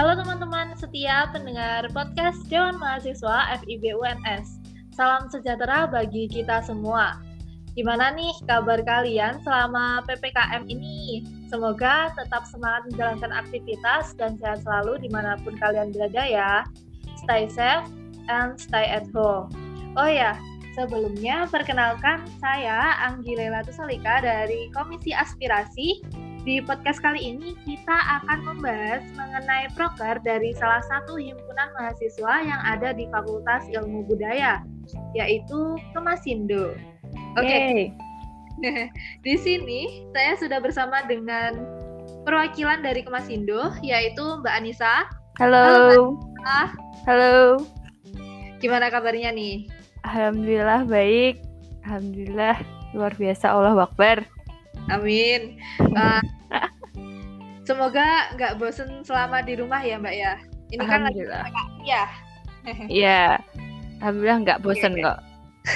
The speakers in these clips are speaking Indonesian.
Halo teman-teman setia pendengar podcast Dewan Mahasiswa FIB UNS. Salam sejahtera bagi kita semua. Gimana nih kabar kalian selama PPKM ini? Semoga tetap semangat menjalankan aktivitas dan sehat selalu di mana pun kalian berada ya. Stay safe and stay at home. Oh ya, sebelumnya perkenalkan saya Anggi Lela Tusalika dari Komisi Aspirasi di podcast kali ini kita akan membahas mengenai proker dari salah satu himpunan mahasiswa yang ada di Fakultas Ilmu Budaya, yaitu Kemasindo. Oke. Okay. di sini saya sudah bersama dengan perwakilan dari Kemasindo, yaitu Mbak Anissa. Halo. Halo. Mbak. Halo. Gimana kabarnya nih? Alhamdulillah baik. Alhamdulillah luar biasa Allah Akbar. Amin. Uh, semoga nggak bosen selama di rumah ya Mbak ya. Ini kan lagi ya. Iya. Alhamdulillah nggak bosen kok.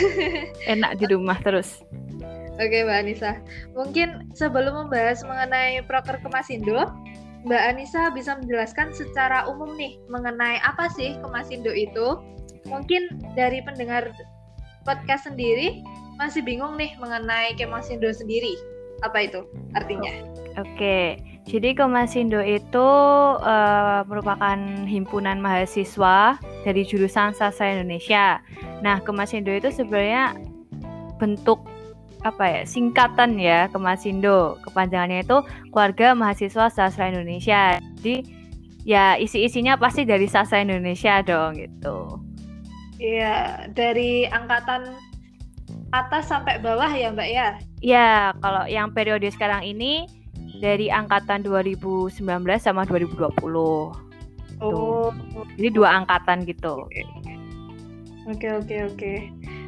Enak di rumah terus. Oke Mbak Anissa, mungkin sebelum membahas mengenai proker Kemasindo, Mbak Anissa bisa menjelaskan secara umum nih mengenai apa sih Kemasindo itu? Mungkin dari pendengar podcast sendiri masih bingung nih mengenai Kemasindo sendiri apa itu artinya? Oke, jadi Komasindo itu uh, merupakan himpunan mahasiswa dari jurusan sastra Indonesia. Nah, Komasindo itu sebenarnya bentuk apa ya singkatan ya Kemasindo. Kepanjangannya itu Keluarga Mahasiswa Sastra Indonesia. Jadi ya isi-isinya pasti dari sastra Indonesia dong gitu. Iya, dari angkatan atas sampai bawah ya Mbak ya? Ya, kalau yang periode sekarang ini dari angkatan 2019 sama 2020. Oh. Tuh. Jadi dua angkatan gitu. Oke, oke, oke.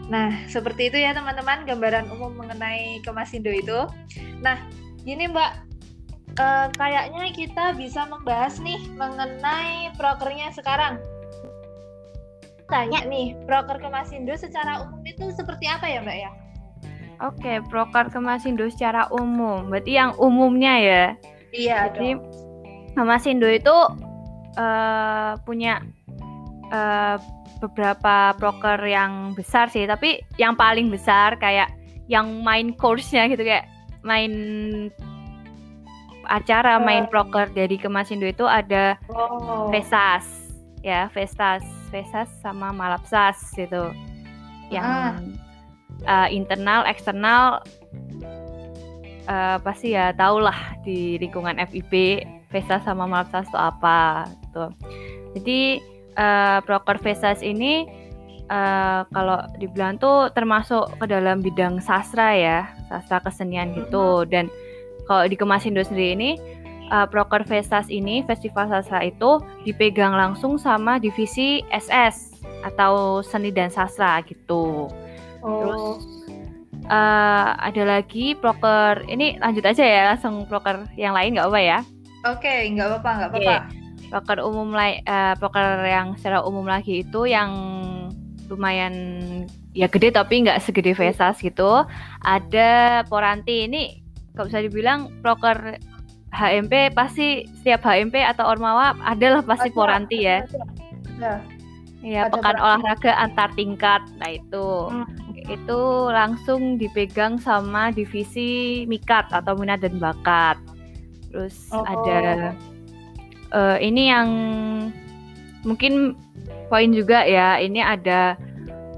Nah, seperti itu ya teman-teman gambaran umum mengenai Kemasindo itu. Nah, gini Mbak, uh, kayaknya kita bisa membahas nih mengenai prokernya sekarang. Tanya nih, proker Kemasindo secara umum itu seperti apa ya Mbak ya? Oke, proker Kemasindo secara umum. Berarti yang umumnya ya. Iya, Jadi Kemasindo itu uh, punya uh, beberapa proker yang besar sih, tapi yang paling besar kayak yang main course-nya gitu kayak main acara main proker dari Kemasindo itu ada oh. Vesas ya Vestas Vesas sama Malapsas gitu yang ah uh, internal eksternal uh, pasti ya tau lah di lingkungan FIB Vesas sama Malapsas itu apa gitu. Jadi uh, proker Vesas ini uh, kalau dibilang tuh termasuk ke dalam bidang sastra ya, sastra kesenian gitu. Mm-hmm. Dan kalau di Kemasindo sendiri ini uh, proker Vesas ini Festival Sastra itu dipegang langsung sama divisi SS atau seni dan sastra gitu. Oh. Terus uh, ada lagi proker ini lanjut aja ya langsung proker yang lain nggak apa ya? Oke, okay, nggak apa-apa, nggak apa-apa. Okay. Proker umum lain, uh, proker yang secara umum lagi itu yang lumayan ya gede tapi nggak segede Vesas gitu. Ada Poranti ini kalau bisa dibilang proker HMP pasti setiap HMP atau Ormawa adalah pasti ada, Poranti ya. Ada. Ya, pekan olahraga antar tingkat. Nah, itu. Hmm itu langsung dipegang sama divisi mikat atau minat dan bakat. Terus oh. ada uh, ini yang mungkin poin juga ya. Ini ada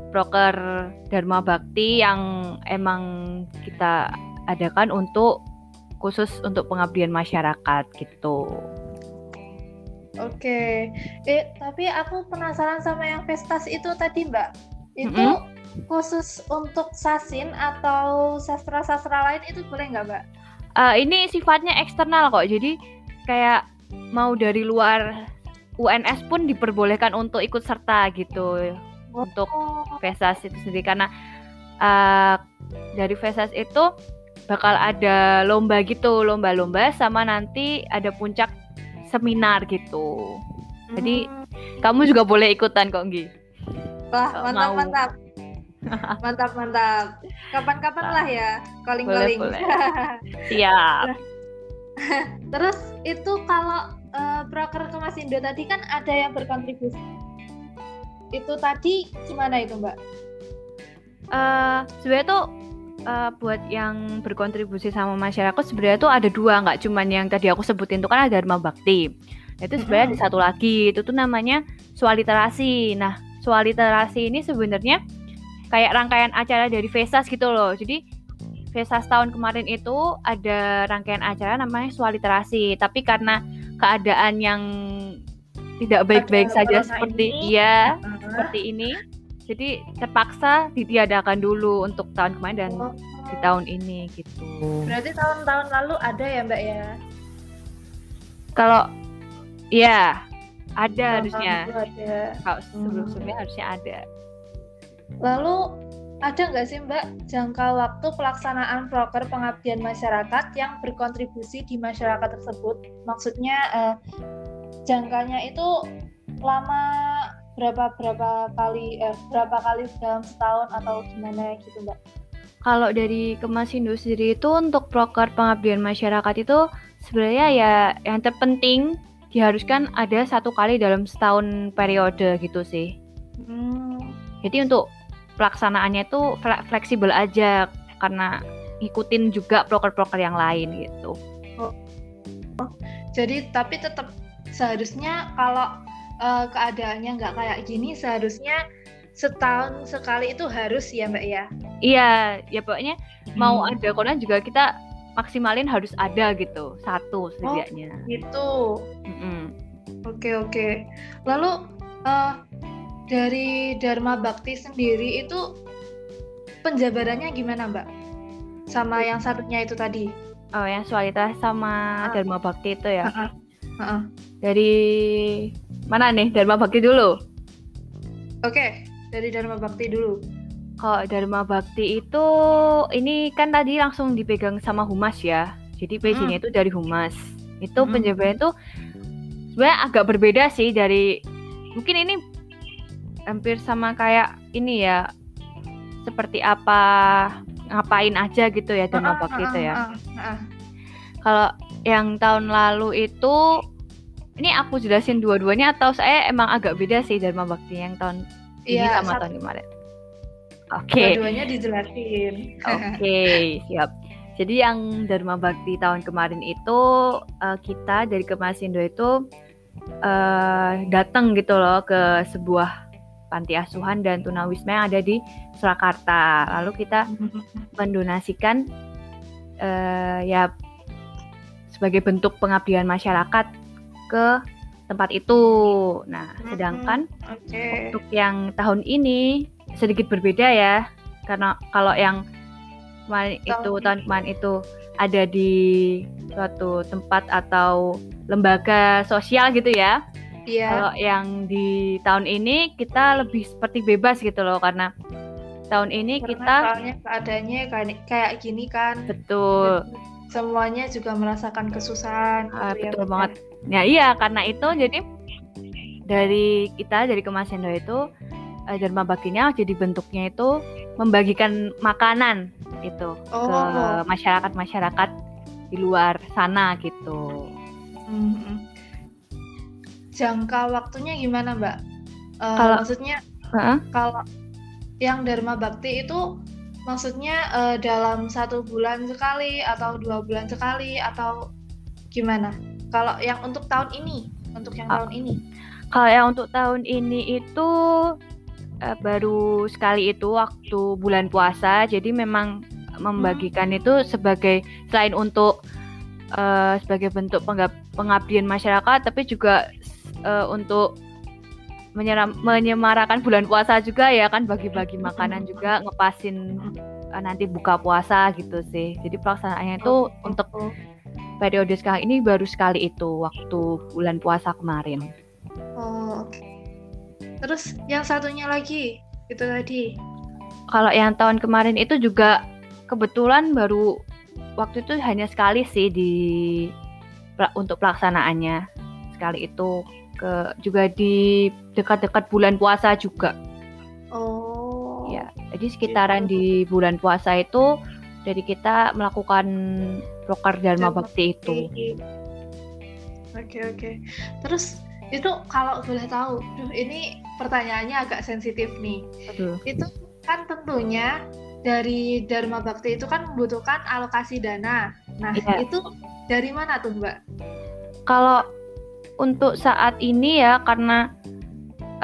broker Dharma Bakti yang emang kita adakan untuk khusus untuk pengabdian masyarakat gitu. Oke, eh tapi aku penasaran sama yang Vestas itu tadi Mbak. Itu mm -hmm khusus untuk sasin atau sastra-sastra lain itu boleh nggak mbak? Uh, ini sifatnya eksternal kok, jadi kayak mau dari luar UNS pun diperbolehkan untuk ikut serta gitu oh. untuk Vesas itu sendiri karena uh, dari Vesas itu bakal ada lomba gitu, lomba-lomba sama nanti ada puncak seminar gitu. Jadi hmm. kamu juga boleh ikutan kok Gi. Wah, mantap mau. mantap mantap mantap kapan-kapan lah ya calling calling siap terus itu kalau uh, proker Kemasindo tadi kan ada yang berkontribusi. Itu tadi gimana itu Mbak? Uh, sebenarnya tuh uh, buat yang berkontribusi sama masyarakat sebenarnya tuh ada dua nggak cuman yang tadi aku sebutin tuh kan ada Dharma Bakti nah, itu sebenarnya mm-hmm. ada satu lagi itu tuh namanya swaliterasi nah swaliterasi ini sebenarnya kayak rangkaian acara dari Vesas gitu loh jadi Vesas tahun kemarin itu ada rangkaian acara namanya swaliterasi tapi karena keadaan yang tidak baik-baik saja seperti ini. iya uh-huh. seperti ini jadi terpaksa ditiadakan dulu untuk tahun kemarin dan oh. di tahun ini gitu. Berarti tahun-tahun lalu ada ya Mbak ya? Kalau ya ada tahun harusnya. Ada. Kalau sebelum-sebelumnya hmm. harusnya ada. Lalu ada nggak sih Mbak jangka waktu pelaksanaan proker pengabdian masyarakat yang berkontribusi di masyarakat tersebut? Maksudnya eh, jangkanya itu lama berapa berapa kali eh, berapa kali dalam setahun atau gimana gitu mbak? Kalau dari Kemasindo sendiri itu untuk proker pengabdian masyarakat itu sebenarnya ya yang terpenting diharuskan ada satu kali dalam setahun periode gitu sih. Hmm. Jadi untuk pelaksanaannya itu fleksibel aja karena ikutin juga proker-proker yang lain gitu. Oh. oh. Jadi tapi tetap seharusnya kalau uh, keadaannya nggak kayak gini seharusnya setahun sekali itu harus ya mbak ya? Iya ya pokoknya hmm. mau ada corona juga kita maksimalin harus ada gitu satu setidaknya. oh, gitu oke oke. Lalu uh, dari Dharma Bakti sendiri itu penjabarannya gimana mbak? Sama yang satunya itu tadi? Oh yang sualitas sama uh. Dharma Bakti itu ya? Uh -uh. Uh -uh. dari Mana nih Dharma Bakti dulu? Oke, dari Dharma Bakti dulu. Kalau Dharma Bakti itu ini kan tadi langsung dipegang sama humas ya. Jadi PJ-nya hmm. itu dari humas. Itu hmm. penjabaran itu sebenarnya agak berbeda sih dari mungkin ini hampir sama kayak ini ya. Seperti apa ngapain aja gitu ya Dharma uh, Bakti itu ya. Uh, uh. Kalau yang tahun lalu itu ini aku jelasin dua-duanya atau saya emang agak beda sih Dharma Bakti yang tahun ini iya, sama tahun kemarin? Oke. Okay. Dua-duanya dijelasin. Oke, okay, siap. Jadi yang Dharma Bakti tahun kemarin itu uh, kita dari Kemasindo itu uh, datang gitu loh ke sebuah panti asuhan dan tunawisma yang ada di Surakarta. Lalu kita mendonasikan uh, ya sebagai bentuk pengabdian masyarakat ke tempat itu. Nah, sedangkan okay. untuk yang tahun ini sedikit berbeda ya, karena kalau yang kemarin itu tahun kemarin itu ada di suatu tempat atau lembaga sosial gitu ya. Iya. Kalau yang di tahun ini kita lebih seperti bebas gitu loh karena tahun ini karena kita keadaannya kayak gini kan. Betul. Semuanya juga merasakan kesusahan. Ah, gitu ya, betul ya, banget. Ya iya karena itu jadi dari kita dari Kemasindo itu uh, Dharma Baktinya jadi bentuknya itu membagikan makanan itu oh. ke masyarakat-masyarakat di luar sana gitu. Hmm. Jangka waktunya gimana Mbak? Uh, kalau maksudnya uh-uh. kalau yang Dharma Bakti itu maksudnya uh, dalam satu bulan sekali atau dua bulan sekali atau gimana? Kalau yang untuk tahun ini, untuk yang tahun ini. Kalau yang untuk tahun ini itu uh, baru sekali itu waktu bulan puasa. Jadi memang membagikan hmm. itu sebagai selain untuk uh, sebagai bentuk pengabdian masyarakat, tapi juga uh, untuk menyemarakan bulan puasa juga ya kan bagi-bagi makanan juga ngepasin uh, nanti buka puasa gitu sih. Jadi pelaksanaannya itu oh, untuk periode sekarang ini baru sekali itu waktu bulan puasa kemarin. Oh, oke. Okay. Terus yang satunya lagi itu tadi. Kalau yang tahun kemarin itu juga kebetulan baru waktu itu hanya sekali sih di untuk pelaksanaannya. Sekali itu ke juga di dekat-dekat bulan puasa juga. Oh. Ya, jadi sekitaran gitu. di bulan puasa itu dari kita melakukan proker Dharma Bakti itu. Oke oke. Terus itu kalau boleh tahu, duh ini pertanyaannya agak sensitif nih. Aduh. Itu kan tentunya dari Dharma Bakti itu kan membutuhkan alokasi dana. Nah, yeah. itu dari mana tuh, Mbak? Kalau untuk saat ini ya karena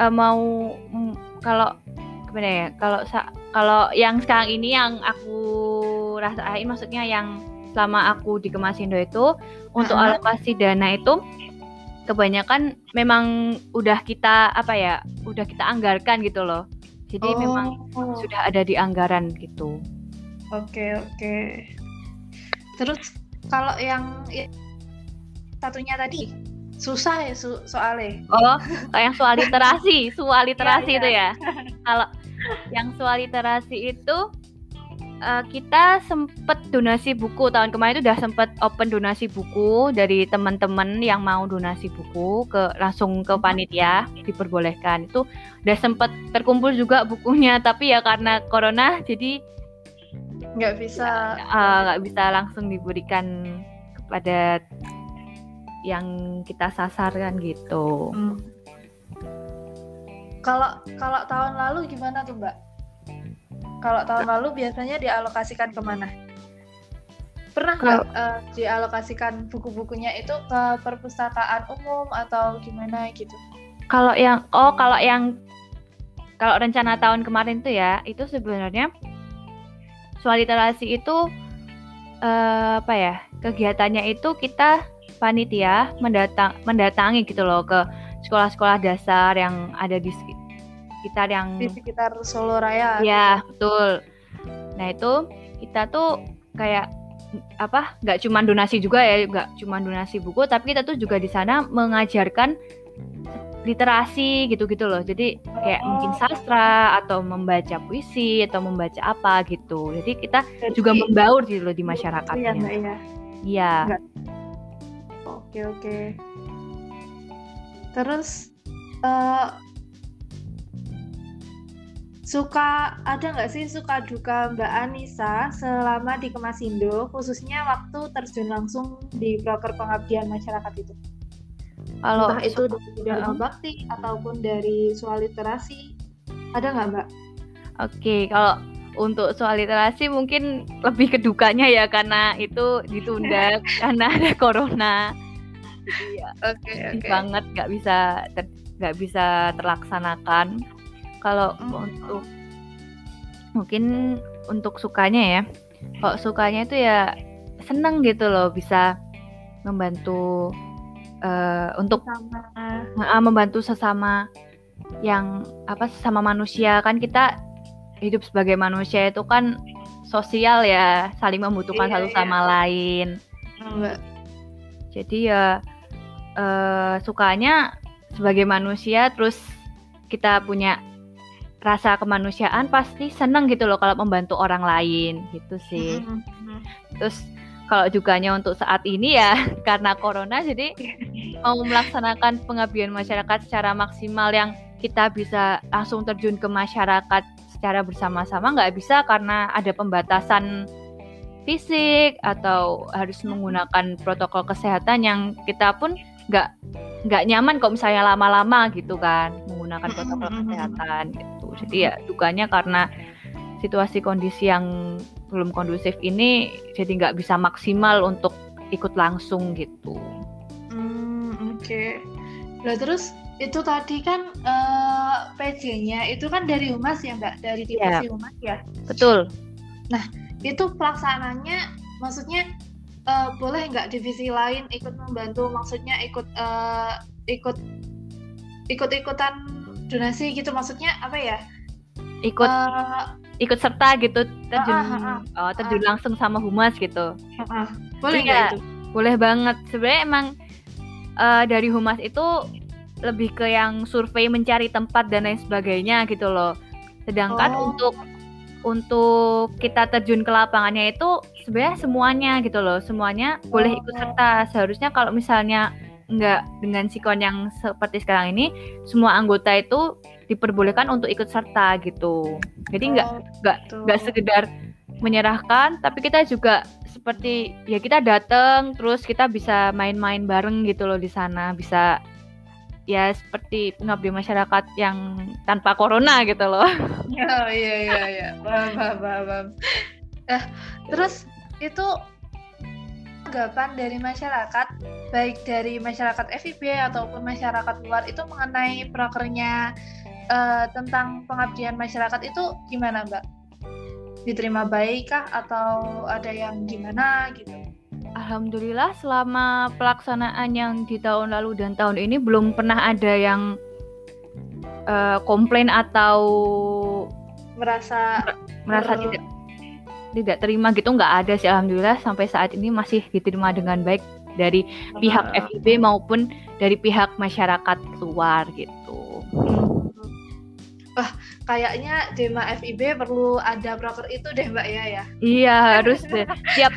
uh, mau kalau gimana ya? Kalau kalau yang sekarang ini yang aku rasain maksudnya yang selama aku di Kemasindo itu untuk alokasi dana itu kebanyakan memang udah kita apa ya? Udah kita anggarkan gitu loh. Jadi oh. memang sudah ada di anggaran gitu. Oke, oke. Terus kalau yang satunya tadi susah ya so soalnya. Oh, yang soal literasi, soal literasi ya, itu ya. Kalau yang soal literasi itu uh, kita sempet donasi buku. Tahun kemarin itu udah sempet open donasi buku dari teman-teman yang mau donasi buku ke langsung ke panitia diperbolehkan. Itu udah sempet terkumpul juga bukunya. Tapi ya karena corona jadi nggak bisa. Eh, nggak uh, bisa langsung diberikan kepada yang kita sasarkan gitu. Hmm. Kalau kalau tahun lalu gimana tuh Mbak? Kalau tahun lalu biasanya dialokasikan ke mana? Pernah nggak uh, dialokasikan buku-bukunya itu ke perpustakaan umum atau gimana gitu? Kalau yang oh kalau yang kalau rencana tahun kemarin tuh ya itu sebenarnya soal literasi itu uh, apa ya kegiatannya itu kita panitia mendatang mendatangi gitu loh ke sekolah-sekolah dasar yang ada di sekitar yang di sekitar Solo Raya. Ya betul. Nah itu kita tuh kayak apa nggak cuma donasi juga ya nggak cuma donasi buku tapi kita tuh juga di sana mengajarkan literasi gitu-gitu loh. Jadi kayak oh. mungkin sastra atau membaca puisi atau membaca apa gitu. Jadi kita jadi, juga membaur gitu loh di masyarakatnya. Iya. Iya. Oke oke. Terus uh, suka ada nggak sih suka duka Mbak Anissa selama di Kemasindo khususnya waktu terjun langsung di broker pengabdian masyarakat itu? Kalau Entah itu dari uh, bakti ataupun dari soal literasi ada nggak Mbak? Oke, kalau untuk soal literasi mungkin lebih ke dukanya ya karena itu ditunda karena ada corona. Jadi ya okay, okay. banget nggak bisa nggak bisa terlaksanakan kalau hmm. untuk mungkin untuk sukanya ya kalau sukanya itu ya seneng gitu loh bisa membantu uh, untuk uh, membantu sesama yang apa sesama manusia kan kita hidup sebagai manusia itu kan sosial ya saling membutuhkan iya, satu iya. sama lain Enggak. jadi ya uh, sukanya sebagai manusia terus kita punya rasa kemanusiaan pasti seneng gitu loh kalau membantu orang lain gitu sih. Mm-hmm. Terus kalau duganya untuk saat ini ya karena corona jadi mau melaksanakan pengabdian masyarakat secara maksimal yang kita bisa langsung terjun ke masyarakat secara bersama-sama nggak bisa karena ada pembatasan fisik atau harus menggunakan protokol kesehatan yang kita pun nggak nggak nyaman kok misalnya lama-lama gitu kan menggunakan protokol kesehatan gitu. Jadi ya dukanya karena situasi kondisi yang belum kondusif ini jadi nggak bisa maksimal untuk ikut langsung gitu. Hmm, oke. Okay. Nah terus itu tadi kan uh, eh, PJ-nya itu kan dari humas ya mbak, dari divisi yeah. humas ya. Betul. Nah itu pelaksanaannya, maksudnya uh, boleh nggak divisi lain ikut membantu? Maksudnya ikut uh, ikut ikut-ikutan donasi gitu maksudnya apa ya? Ikut uh, ikut serta gitu terjun uh, uh, uh, oh, terjun uh, langsung sama humas gitu. Uh, uh. boleh itu? boleh banget. Sebenarnya emang uh, dari humas itu lebih ke yang survei mencari tempat dan lain sebagainya gitu loh. Sedangkan oh. untuk untuk kita terjun ke lapangannya itu sebenarnya semuanya gitu loh. Semuanya oh. boleh ikut serta. Seharusnya kalau misalnya nggak dengan sikon yang seperti sekarang ini semua anggota itu diperbolehkan untuk ikut serta gitu jadi nggak oh, nggak nggak sekedar menyerahkan tapi kita juga seperti ya kita datang terus kita bisa main-main bareng gitu loh di sana bisa ya seperti pengabdi masyarakat yang tanpa corona gitu loh. Oh iya iya iya paham paham paham. Eh terus itu tanggapan dari masyarakat baik dari masyarakat FIB ataupun masyarakat luar itu mengenai prokernya uh, tentang pengabdian masyarakat itu gimana Mbak? Diterima baik kah atau ada yang gimana gitu? Alhamdulillah selama pelaksanaan yang di tahun lalu dan tahun ini belum pernah ada yang uh, komplain atau merasa merasa tidak tidak terima gitu nggak ada sih alhamdulillah sampai saat ini masih diterima dengan baik dari pihak. FIB maupun dari pihak masyarakat luar gitu. Wah, kayaknya Dema FIB perlu ada broker itu deh Mbak ya ya. Iya, harus deh. Tiap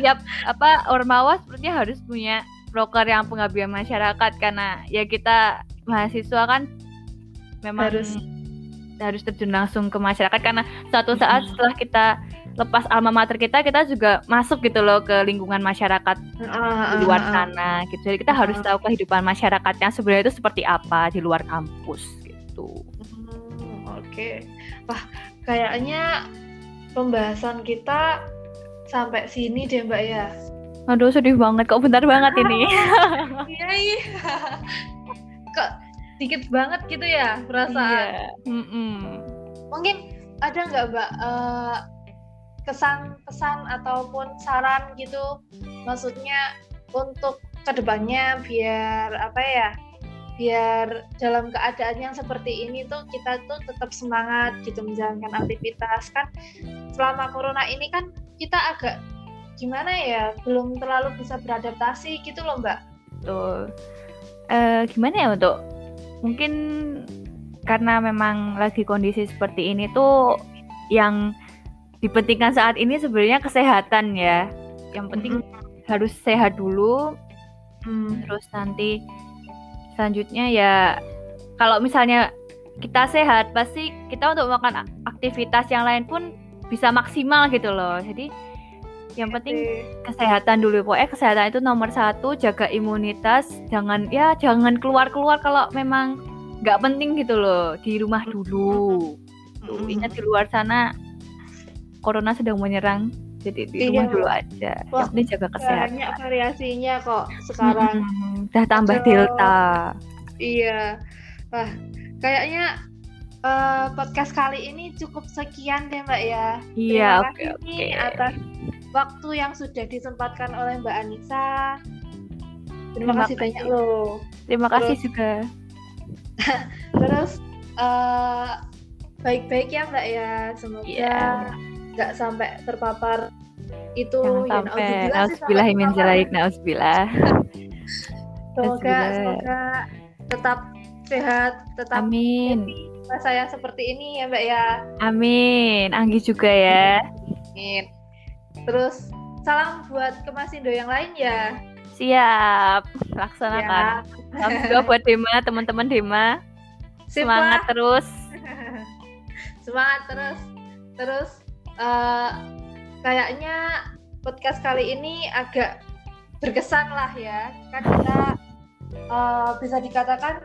tiap apa Ormawa sepertinya harus punya broker yang pengabdian masyarakat karena ya kita mahasiswa kan memang harus harus terjun langsung ke masyarakat karena suatu saat setelah kita lepas alma mater kita kita juga masuk gitu loh ke lingkungan masyarakat uh, di luar sana gitu. Jadi kita uh, harus tahu kehidupan masyarakatnya sebenarnya itu seperti apa di luar kampus gitu. Hmm, oke. Okay. wah kayaknya pembahasan kita sampai sini deh mbak ya. Aduh sedih banget. Kok bentar banget ini? Iya iya. Kok dikit banget gitu ya perasaan iya. mm -mm. mungkin ada nggak mbak uh, kesan-kesan ataupun saran gitu. Maksudnya untuk ke depannya biar apa ya biar dalam keadaan yang seperti ini tuh kita tuh tetap semangat gitu menjalankan aktivitas. Kan selama corona ini kan kita agak gimana ya belum terlalu bisa beradaptasi gitu loh mbak. Tuh uh, gimana ya untuk mungkin karena memang lagi kondisi seperti ini tuh yang dipentingkan saat ini sebenarnya kesehatan ya. Yang penting mm -hmm. harus sehat dulu. Hmm. Terus nanti selanjutnya ya kalau misalnya kita sehat pasti kita untuk melakukan aktivitas yang lain pun bisa maksimal gitu loh. Jadi yang penting kesehatan dulu pokoknya kesehatan itu nomor satu jaga imunitas jangan ya jangan keluar keluar kalau memang nggak penting gitu loh di rumah dulu tuh ingat di luar sana corona sedang menyerang. Jadi di iya. rumah dulu aja. Wah, yang penting jaga kesehatan. banyak variasinya kok sekarang. Hmm, udah tambah delta. Iya. Wah kayaknya uh, podcast kali ini cukup sekian deh mbak ya. Iya oke oke. okay, okay. atas waktu yang sudah disempatkan oleh mbak Anissa. Terima, terima kasih banyak loh. Terima terus, kasih juga. Terus uh, baik-baik ya mbak ya. Semoga yeah nggak sampai terpapar itu Jangan ya, sampai min zalik nauzubillah. Semoga semoga tetap sehat tetap amin. masa yang seperti ini ya mbak ya. Amin. Anggi juga ya. Amin. Terus salam buat kemasindo yang lain ya. Siap. Laksanakan. Salam juga buat Dema teman-teman Dema. Semangat terus. Semangat terus. Terus uh, kayaknya podcast kali ini agak berkesan lah ya kan kita uh, bisa dikatakan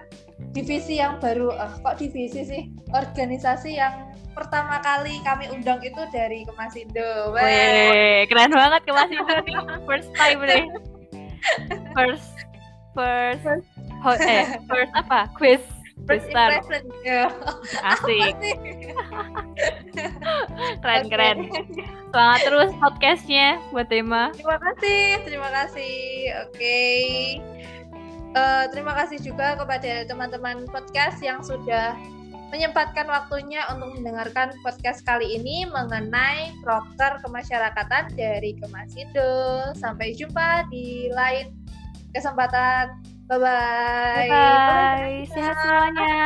divisi yang baru uh, kok divisi sih organisasi yang pertama kali kami undang itu dari Kemasindo. Wih, keren banget Kemasindo nih first time nih. First first, first. eh first apa quiz First impression. Ya. Asik. keren keren. Semangat terus podcastnya buat tema. Terima kasih, terima kasih. Oke. Okay. Uh, eh, terima kasih juga kepada teman-teman podcast yang sudah menyempatkan waktunya untuk mendengarkan podcast kali ini mengenai proker kemasyarakatan dari Kemasindo. Sampai jumpa di lain kesempatan. Bye-bye. Bye-bye. Sehat semuanya.